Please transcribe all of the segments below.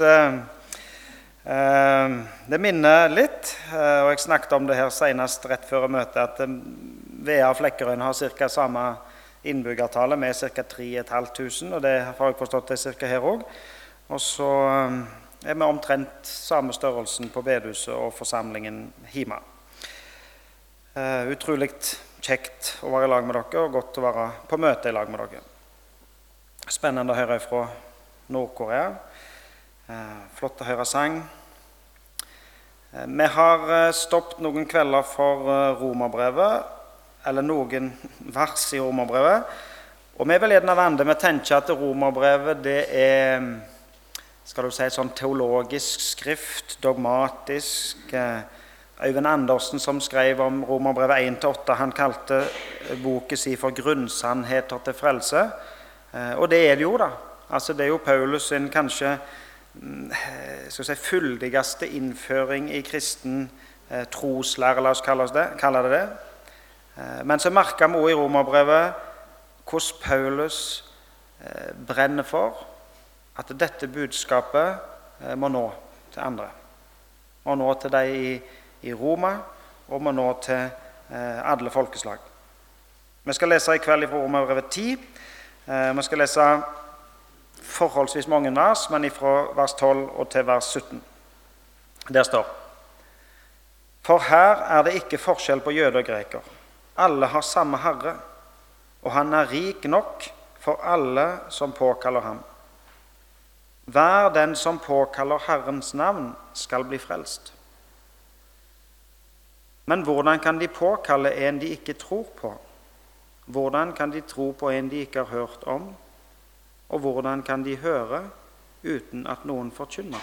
eh, eh, Det minner litt, eh, og jeg snakket om det her senest rett før møtet, at VA Flekkerøyen har ca. samme innbyggertallet, med ca. 3500. Og det har jeg forstått er ca. her òg. Og så er vi omtrent samme størrelsen på bedehuset og forsamlingen hjemme. Utrolig kjekt å være i lag med dere og godt å være på møte i lag med dere. Spennende å høre fra Nord-Korea. Uh, flott å høre sang. Uh, vi har stoppet noen kvelder for romerbrevet, eller noen vers i romerbrevet. Og vi vil gjerne vende Vi tenker at romerbrevet det er skal du si, sånn teologisk skrift, dogmatisk. Øyvind Andersen, som skrev om Romerbrevet 1-8, han kalte boken si for 'grunnsannheter til frelse'. Eh, og det er det jo, da. Altså, det er jo Paulus sin kanskje mm, si, fyldigste innføring i kristen eh, troslære, la oss kalle det kalle det. Eh, men så merker vi også i Romerbrevet hvordan Paulus eh, brenner for at dette budskapet eh, må nå til andre. Må nå til de i i Roma og må nå til eh, alle folkeslag. Vi skal lese i kveld fra Romerbrevet 10. Eh, vi skal lese forholdsvis mange vers, men fra vers 12 og til vers 17. Der står For her er det ikke forskjell på jøde og greker. Alle har samme Herre, og han er rik nok for alle som påkaller ham. Hver den som påkaller Herrens navn, skal bli frelst. Men hvordan kan de påkalle en de ikke tror på? Hvordan kan de tro på en de ikke har hørt om? Og hvordan kan de høre uten at noen forkynner?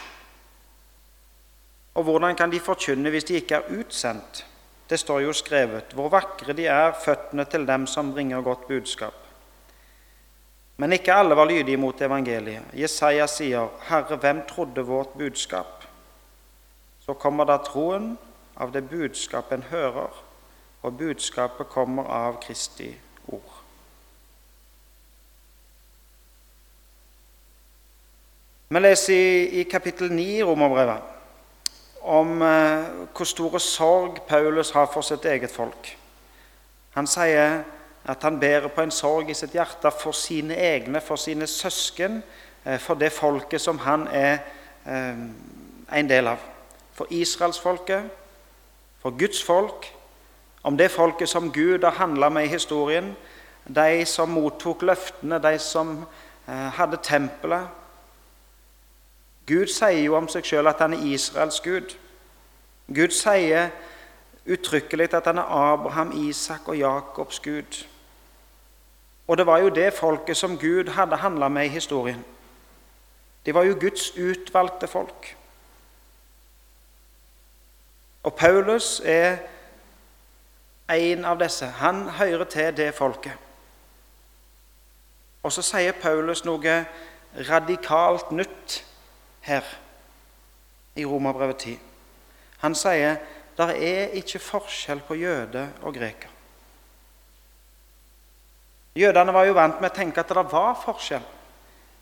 Og hvordan kan de forkynne hvis de ikke er utsendt? Det står jo skrevet hvor vakre de er, føttene til dem som bringer godt budskap. Men ikke alle var lydige mot evangeliet. Jesaja sier, 'Herre, hvem trodde vårt budskap?' Så kommer da troen av det budskapet en hører, og budskapet kommer av Kristi ord. Vi leser i, i kapittel 9 i Romerbrevet om eh, hvor store sorg Paulus har for sitt eget folk. Han sier at han bærer på en sorg i sitt hjerte for sine egne, for sine søsken, eh, for det folket som han er eh, en del av. For israelsfolket, for Guds folk, om det folket som Gud har handla med i historien, de som mottok løftene, de som eh, hadde tempelet. Gud sier jo om seg sjøl at han er Israels Gud. Gud sier uttrykkelig at han er Abraham, Isak og Jakobs Gud. Og det var jo det folket som Gud hadde handla med i historien. De var jo Guds utvalgte folk. Og Paulus er en av disse. Han hører til det folket. Og så sier Paulus noe radikalt nytt her i Romerbrevet 10. Han sier det er ikke forskjell på jøde og greker. Jødene var jo vant med å tenke at det var forskjell.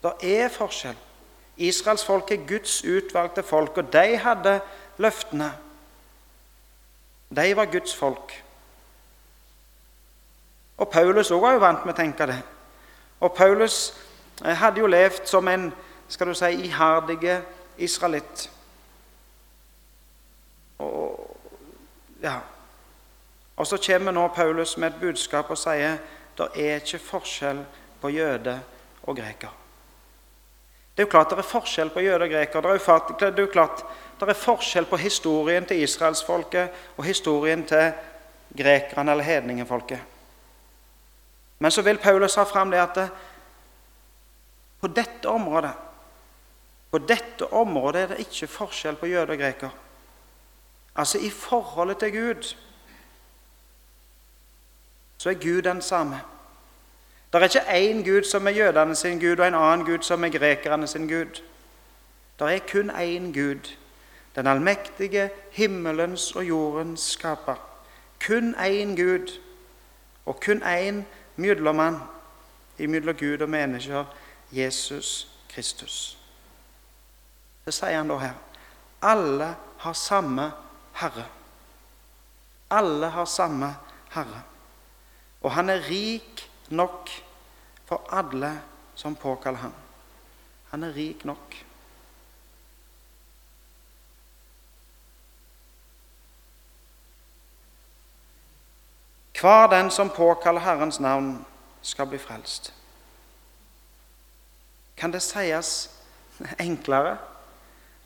Det er forskjell. Israels folk er Guds utvalgte folk, og de hadde løftene. De var Guds folk. Og Paulus òg var jo vant med å tenke det. Og Paulus eh, hadde jo levd som en skal du si, iherdige israelitt. Og, ja. og så kommer nå Paulus med et budskap og sier det er ikke forskjell på jøde og greker. Det er jo klart det er forskjell på jøde og greker. Det er jo klart det er forskjell på historien til israelsfolket og historien til grekerne eller hedningefolket. Men så vil Paulus ha fram det at det, på dette området på dette området er det ikke forskjell på jøde og greker. Altså i forholdet til Gud så er Gud den samme. Det er ikke én Gud som er jødene sin Gud, og en annen Gud som er grekerne sin Gud. Det er kun én Gud den allmektige himmelens og jordens skaper. Kun én Gud og kun én mellommann imellom Gud og mennesker, Jesus Kristus. Så sier han da her alle har samme Herre. Alle har samme Herre. Og han er rik nok for alle som påkaller ham. Han er rik nok. Hver den som påkaller Herrens navn, skal bli frelst. Kan det sies enklere?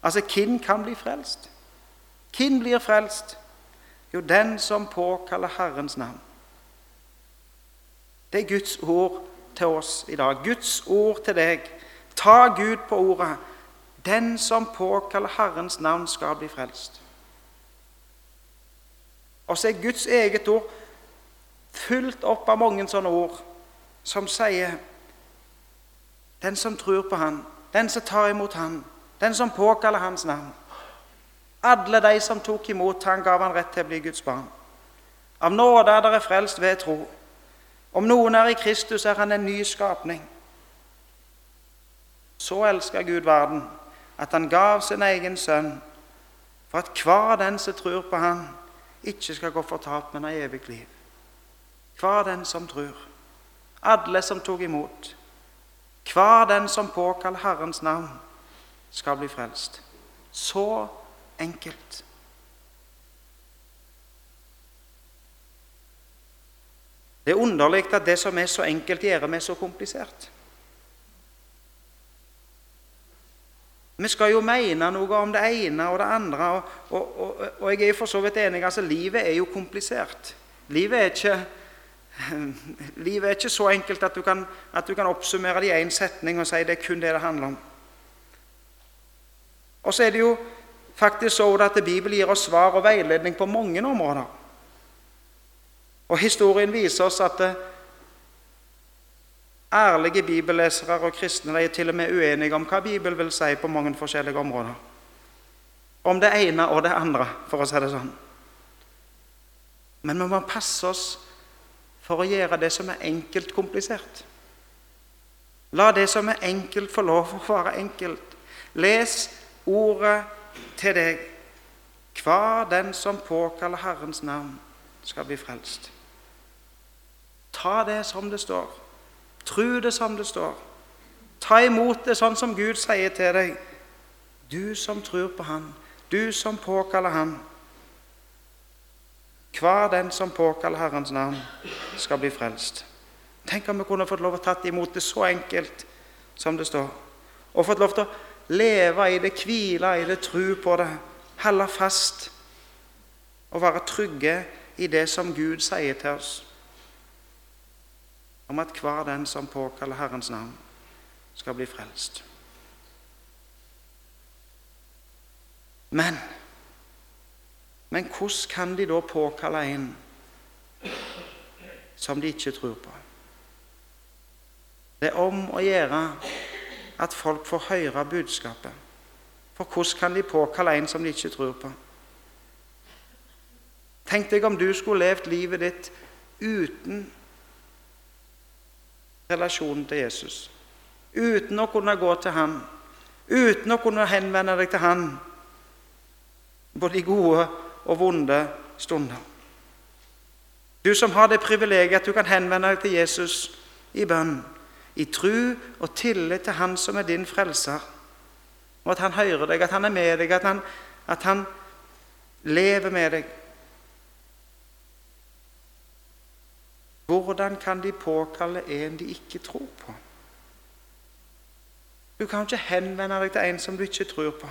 Altså, hvem kan bli frelst? Hvem blir frelst? Jo, den som påkaller Herrens navn. Det er Guds ord til oss i dag. Guds ord til deg. Ta Gud på ordet. Den som påkaller Herrens navn, skal bli frelst. Og så er Guds eget ord fullt opp av mange sånne ord som sier Den som tror på Han, den som tar imot Han, den som påkaller Hans navn. Alle de som tok imot Han, gav Han rett til å bli Guds barn. Av nåde er dere frelst ved tro. Om noen er i Kristus, er han en ny skapning. Så elsker Gud verden at han gav sin egen sønn, for at hver den som tror på han, ikke skal gå fortapt, men ha evig liv. Hver den som tror. Alle som tok imot. Hver den som påkaller Herrens navn, skal bli frelst. Så enkelt. Det er underlig at det som er så enkelt, gjør vi så komplisert. Vi skal jo mene noe om det ene og det andre. Og, og, og, og jeg er for så vidt enig. altså Livet er jo komplisert. Livet er ikke, livet er ikke så enkelt at du, kan, at du kan oppsummere det i én setning og si det er kun det det handler om. Og så er det jo faktisk så at Bibelen gir oss svar og veiledning på mange områder. Og Historien viser oss at eh, ærlige bibellesere og kristne er til og med uenige om hva Bibelen vil si på mange forskjellige områder. Om det ene og det andre, for å si det sånn. Men vi må passe oss for å gjøre det som er enkelt, komplisert. La det som er enkelt, få lov å være enkelt. Les ordet til deg. Hver den som påkaller Herrens navn, skal bli frelst. Ta det som det står. Tru det som det står. Ta imot det sånn som Gud sier til deg. Du som tror på Han, du som påkaller Han. Hver den som påkaller Herrens navn, skal bli frelst. Tenk om vi kunne fått lov å tatt imot det så enkelt som det står. Og fått lov til å leve i det, hvile i det, tro på det, holde fast og være trygge i det som Gud sier til oss om at hver den som påkaller Herrens navn, skal bli frelst. Men men hvordan kan de da påkalle en som de ikke tror på? Det er om å gjøre at folk får høre budskapet. For hvordan kan de påkalle en som de ikke tror på? Tenk deg om du skulle levd livet ditt uten relasjonen til Jesus. Uten å kunne gå til ham, uten å kunne henvende deg til ham både i gode og vonde stunder. Du som har det privilegiet at du kan henvende deg til Jesus i bønn, i tru og tillit til Han som er din frelser, og at Han hører deg, at Han er med deg, at Han, at han lever med deg. Hvordan kan de påkalle en de ikke tror på? Du kan ikke henvende deg til en som du ikke tror på.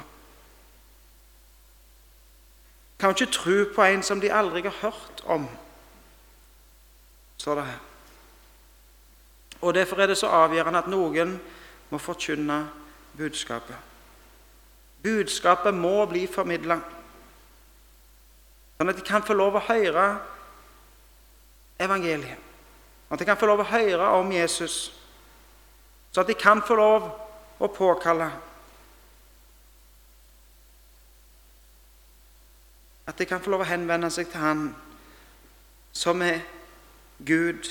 Du kan ikke tro på en som de aldri har hørt om, står det her. Og Derfor er det så avgjørende at noen må forkynne budskapet. Budskapet må bli formidla, sånn at de kan få lov å høre evangeliet. At de kan få lov å høre om Jesus, så at de kan få lov å påkalle. At de kan få lov å henvende seg til Han som er Gud,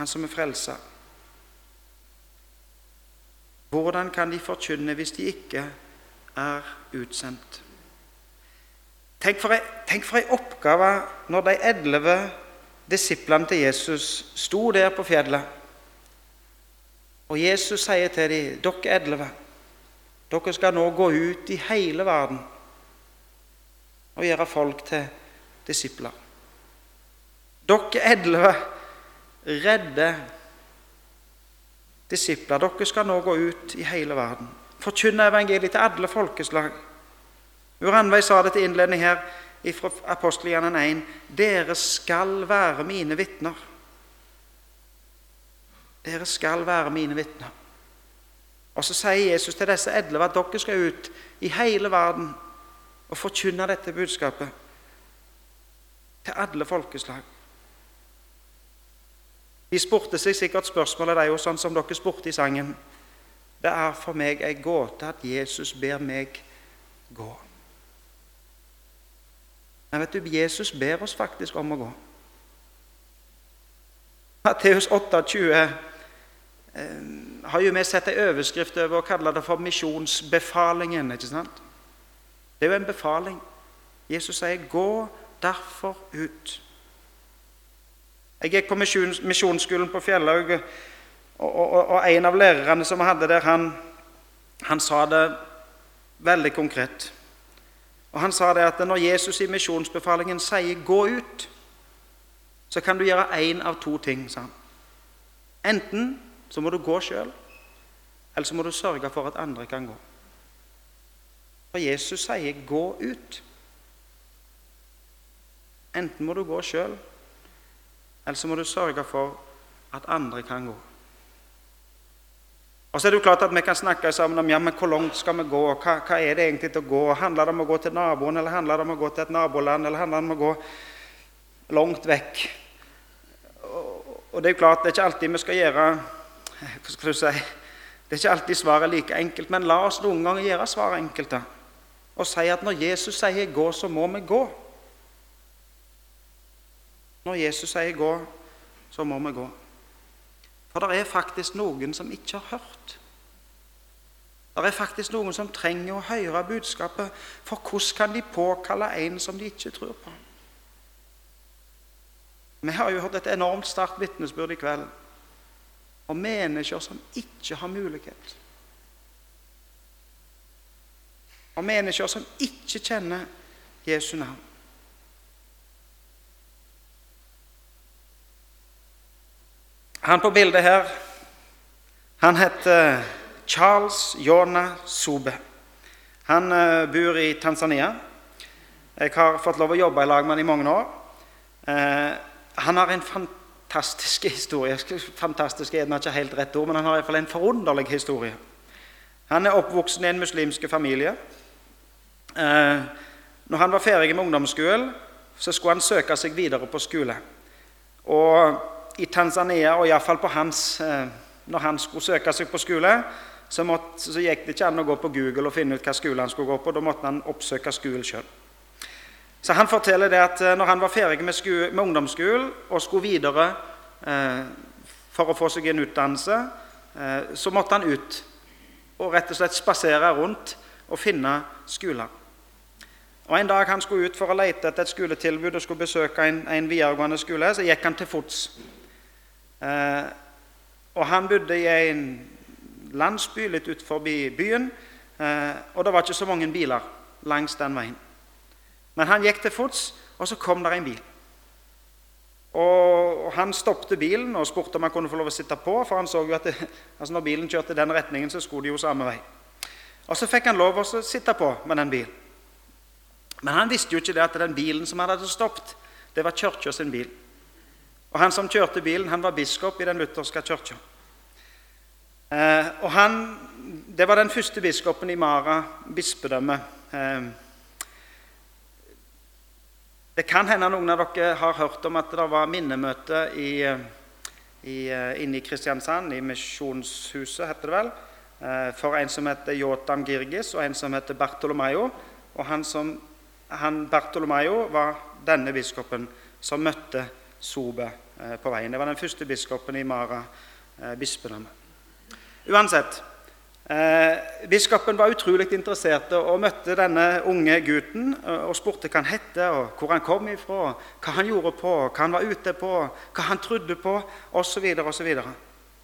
Han som er frelsa. Hvordan kan de forkynne hvis de ikke er utsendt? Tenk for ei, oppgave når de elleve disiplene til Jesus sto der på fjellet. Og Jesus sier til dem, 'Dere elleve, dere skal nå gå ut i hele verden og gjøre folk til disipler.' Dere elleve redde disipler, dere skal nå gå ut i hele verden. Forkynne evangeliet til alle folkeslag. Uranveig sa det til innledning her fra apostelgjerningen 1.: Dere skal være mine vitner. Dere skal være mine vitner. Og Så sier Jesus til disse elleve at dere skal ut i hele verden og forkynne dette budskapet til alle folkeslag. De spurte seg sikkert spørsmålet, de òg, sånn som dere spurte i sangen. Det er for meg ei gåte at Jesus ber meg gå. Men vet du, Jesus ber oss faktisk om å gå. Matteus 28 eh, har jo vi sett en overskrift over og kaller det for misjonsbefalingen. ikke sant? Det er jo en befaling. Jesus sier 'gå derfor ut'. Jeg gikk på misjonsskolen på Fjellhaug, og, og, og, en av lærerne som hadde der, han, han sa det veldig konkret. Og Han sa det at når Jesus i misjonsbefalingen sier 'gå ut', så kan du gjøre én av to ting. sa han. Enten så må du gå sjøl, eller så må du sørge for at andre kan gå. For Jesus sier 'gå ut'. Enten må du gå sjøl, eller så må du sørge for at andre kan gå. Og så er det jo klart at Vi kan snakke sammen om ja, men hvor langt skal vi gå. Hva, hva er det egentlig til å gå? Handler det om å gå til naboen, eller handler det om å gå til et naboland, eller handler det om å gå langt vekk? Og, og Det er jo klart, det er ikke alltid vi skal gjøre Hva skal du si? Det er ikke alltid svaret like enkelt, men la oss noen ganger gjøre svaret enkelt. da. Og si at når Jesus sier 'gå', så må vi gå. Når Jesus sier 'gå', så må vi gå. For det er faktisk noen som ikke har hørt. Det er faktisk noen som trenger å høre budskapet, for hvordan kan de påkalle en som de ikke tror på? Vi har jo hørt et enormt sterkt vitnesbyrd i kveld om mennesker som ikke har mulighet. Om mennesker som ikke kjenner Jesu navn. Han på bildet her han heter Charles Yona Sobe. Han uh, bor i Tanzania. Jeg har fått lov å jobbe i lag med han i mange år. Uh, han har en fantastisk historie. Fantastisk er ikke helt rett ord, men han har i hvert fall en forunderlig historie. Han er oppvoksen i en muslimsk familie. Uh, når han var ferdig med ungdomsskolen, så skulle han søke seg videre på skole. Og i Tanzania, og iallfall på hans eh, Når han skulle søke seg på skole, så, måtte, så, gikk det ikke an å gå på Google og finne ut hva skole han skulle gå på. Da måtte han oppsøke skolen sjøl. Så han forteller det at eh, når han var ferdig med, med ungdomsskolen og skulle videre eh, for å få seg en utdannelse, eh, så måtte han ut og rett og slett spasere rundt og finne skoler. Og En dag han skulle ut for å lete etter et skoletilbud og skulle besøke en, en videregående skole, så gikk han til fots. Eh, og han bodde i en landsby litt utenfor byen, eh, og det var ikke så mange biler langs den veien. Men han gikk til fots, og så kom der en bil. Og Han stoppet bilen og spurte om han kunne få lov å sitte på, for han så jo at det, altså når bilen kjørte den retningen, så skulle de jo samme vei. Og Så fikk han lov å sitte på med den bilen. Men han visste jo ikke det at den bilen som han hadde stoppet, det var kirka sin bil. Og Han som kjørte bilen, han var biskop i den lutherske kirka. Eh, og han, det var den første biskopen i Mara bispedømme. Eh, det kan hende noen av dere har hørt om at det var minnemøte i, i, eh, inne i Kristiansand, i Misjonshuset, heter det vel, eh, for en som heter Jotam Girgis, og en som heter Bartolomeo. Og han, som, han Bartolomeo var denne biskopen som møtte Sobe eh, på veien. Det var den første biskopen i Mara eh, bispedømme. Uansett Eh, biskopen var utrolig interessert og møtte denne unge gutten og spurte hva han het, hvor han kom ifra, hva han gjorde på, hva han var ute på, hva han trodde på, osv. Og, så og,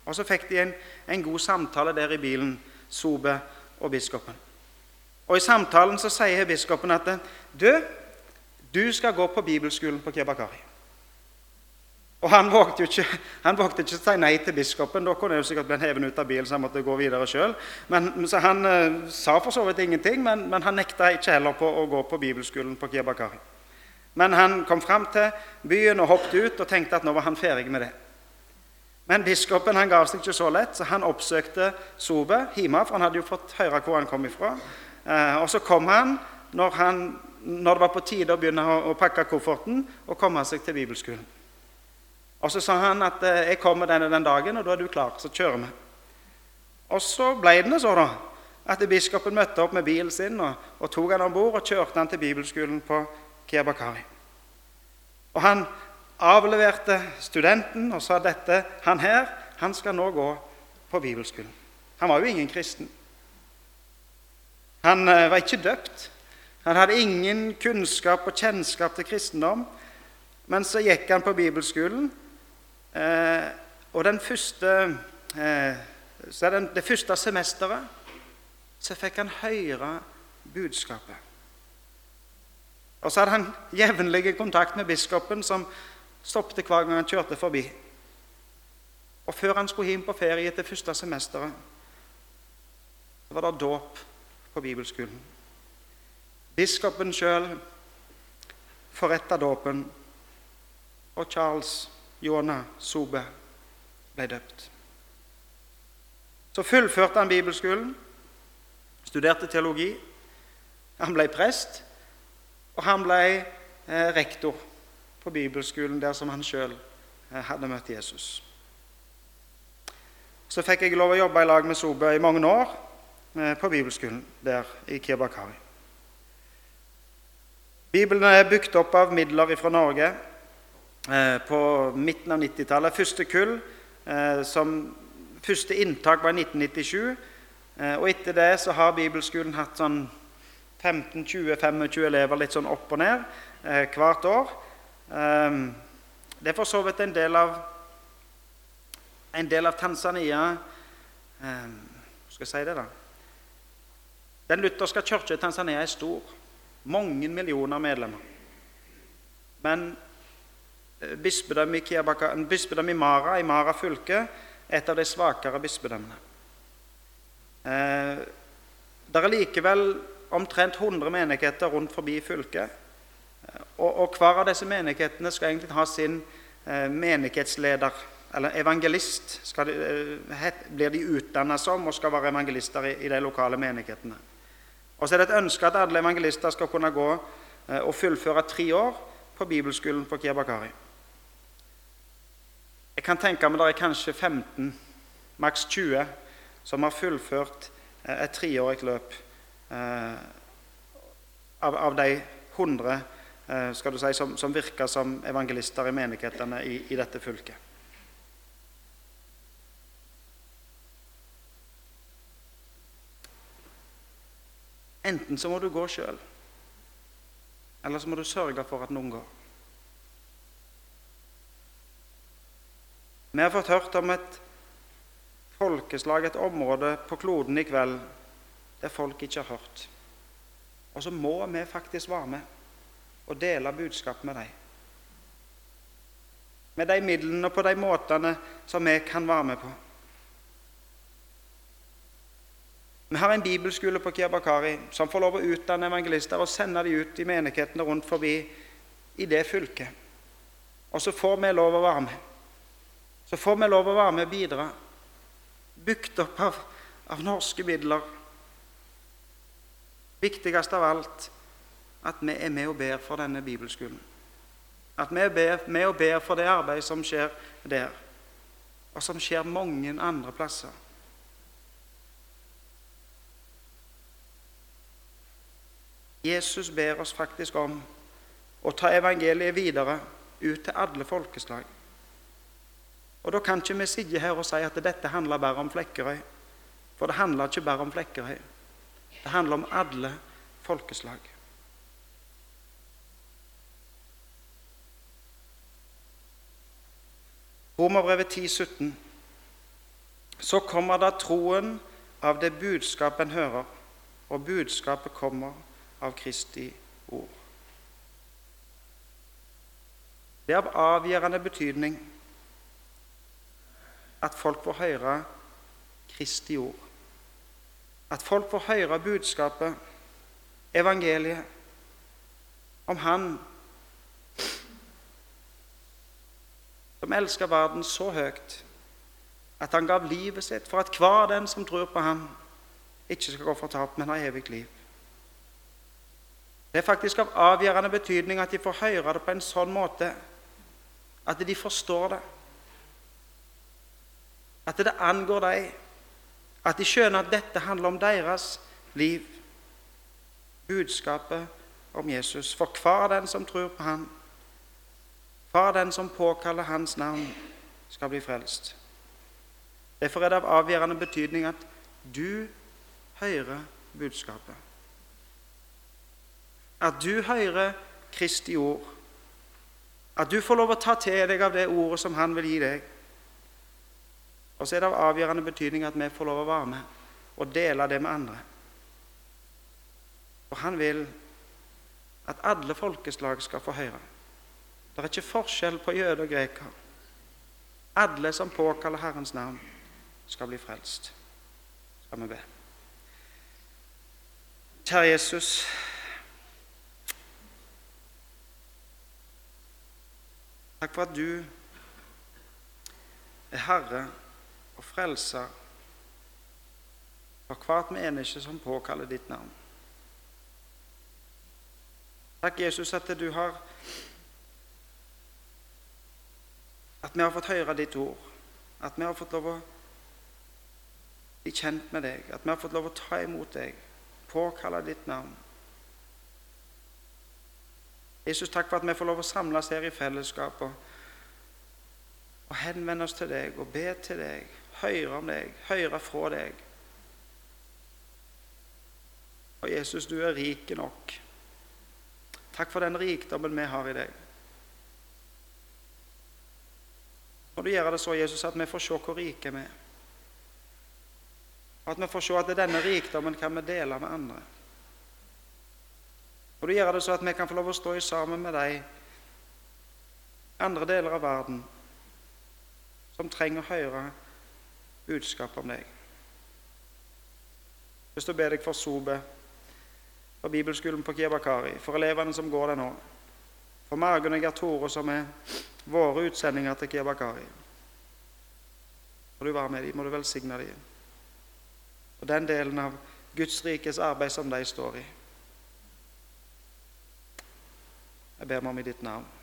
og så fikk de en, en, god samtale der i bilen, Sobe og biskopen. Og I samtalen så sier biskopen at du, du skal gå på bibelskolen på Kebakari. Og Han vågte jo ikke, vågte ikke si nei til biskopen. Da kunne jeg jo sikkert blitt hevet ut av bilen, så han måtte gå videre sjøl. Så han uh, sa for så vidt ingenting, men, men han nekta ikke heller på å gå på bibelskolen på Kiabakari. Men han kom fram til byen og hoppet ut og tenkte at nå var han ferdig med det. Men biskopen han gav seg ikke så lett, så han oppsøkte Sobe hjemme, for han hadde jo fått høre hvor han kom ifra. Eh, og så kom han når, han når, det var på tide å begynne å, å pakke kofferten og komme seg til bibelskolen. Og så sa han at eh, 'jeg kommer denne den dagen, og da er du klar, så kjører vi'. Og så ble det så, da, at biskopen møtte opp med bilen sin og, og tok han om bord og kjørte han til bibelskolen på Kiabakari. Og han avleverte studenten og sa dette han her han skal nå gå på bibelskolen. Han var jo ingen kristen. Han eh, var ikke døpt. Han hadde ingen kunnskap og kjennskap til kristendom. Men så gikk han på bibelskolen Eh, og første, eh, den, det første semesteret så fikk han høre budskapet. Og så hadde han jevnlig kontakt med biskopen, som stoppet hver gang han kjørte forbi. Og før han skulle hjem på ferie til første semesteret, så var det dåp på bibelskolen. Biskopen sjøl forretta dåpen, og Charles Jona Sobe ble døpt. Så fullførte han bibelskolen, studerte teologi. Han ble prest, og han ble eh, rektor på bibelskolen der som han sjøl eh, hadde møtt Jesus. Så fikk jeg lov å jobbe i lag med Sobe i mange år eh, på bibelskolen der i Kirbakari. Bibelen er bygd opp av midler fra Norge på midten av 90-tallet. Første kull, eh, som første inntak var i 1997. Eh, og etter det så har bibelskolen hatt sånn 15-20-25 elever litt sånn opp og ned hvert år. Det er for så vidt en del av en del av Tanzania Skal jeg si det, da? Den lutherske kirke i Tanzania er stor. Mange millioner medlemmer. Men bispedømmet i, Mara i Mara fylke et av de svakere bispedømmene. Eh, det er likevel omtrent 100 menigheter rundt forbi fylket. Eh, og, og, hver av disse menighetene skal egentlig ha sin eh, menighetsleder, eller evangelist, de, blir de utdannet som og skal være evangelister i, i de lokale menighetene. Og så er det et ønske at alle evangelister skal kunne gå og fullføre tre år på bibelskolen på Kiabakari. Jeg kan tenke meg det er kanskje 15, maks 20, som har fullført eh, et treårig løp eh, av, av, de 100 eh, skal du si, som, som, virker som evangelister i menighetene i, i dette fylket. Enten så må du gå sjøl, eller så må du sørge for at noen går. Vi har fått hørt om et folkeslag, et område på kloden i kveld der folk ikke har hørt. Og så må vi faktisk være med og dele budskapet med dem. Med de midlene og på de måtene som vi kan være med på. Vi har en bibelskole på Kiabakari som får lov å utdanne evangelister og sende dem ut i menighetene rundt forbi i det fylket. Og så får vi lov å være med. Så får vi lov å være med og bidra. Bygd opp av, av norske midler. Viktigst av alt at vi er med og ber for denne bibelskolen. At vi er med og ber for det arbeidet som skjer der, og som skjer mange andre plasser. Jesus ber oss faktisk om å ta evangeliet videre ut til alle folkeslag. Og Da kan ikke vi sitte her og si at dette handler bare om Flekkerøy. For det handler ikke bare om Flekkerøy. Det handler om alle folkeslag. Romerbrevet 10, 17. Så kommer da troen av det budskapet en hører, og budskapet kommer av Kristi ord. Det er av avgjørende betydning at folk får høre Kristi ord. At folk får høre budskapet, evangeliet, om Han som elsker verden så høyt at han gav livet sitt for at hver den som tror på ham, ikke skal gå fortapt, men ha evig liv. Det er faktisk av avgjørende betydning at de får høre det på en sånn måte at de forstår det. At det angår dem. At de skjønner at dette handler om deres liv. Budskapet om Jesus. For hver den som tror på ham, hver den som påkaller Hans navn, skal bli frelst. Derfor er det av avgjørende betydning at du hører budskapet. At du hører Kristi ord. At du får lov å ta til deg av det ordet som Han vil gi deg. Og så er det av avgjørende betydning at vi får lov å være med og dele det med andre. For Han vil at alle folkeslag skal få høre. Det er ikke forskjell på jøde og greker. Alle som påkaller Herrens navn, skal bli frelst. Skal vi be. Kjære Jesus. Takk for at du er Herre og Frelser for hvert menneske som påkaller ditt navn. Takk, Jesus, at du har At vi har fått høre ditt ord. At vi har fått lov å bli kjent med deg. At vi har fått lov å ta imot deg, påkalle ditt navn. Jesus, takk for at vi får lov å samles her i fellesskap og, og henvende oss til deg og be til deg, høre om deg, høre fra deg. Og Jesus, du er rik nok. Takk for den rikdommen vi har i deg. Må du gjøre det så, Jesus, at vi får se hvor rike vi er. Og At vi får se at denne rikdommen kan vi dele med andre. Og du gjør det så at vi kan få lov å stå sammen med de andre deler av verden som trenger å høre budskapet om deg. Jeg vil be deg for Sobe, for bibelskolen på Kiabakari, for elevene som går der nå, for Margunn og Gertore, som er våre utsendinger til Kiabakari. Må du være med dem, må du velsigne dem. Og den delen av Guds rikes arbeid som de står i. Jeg ber meg om i ditt navn.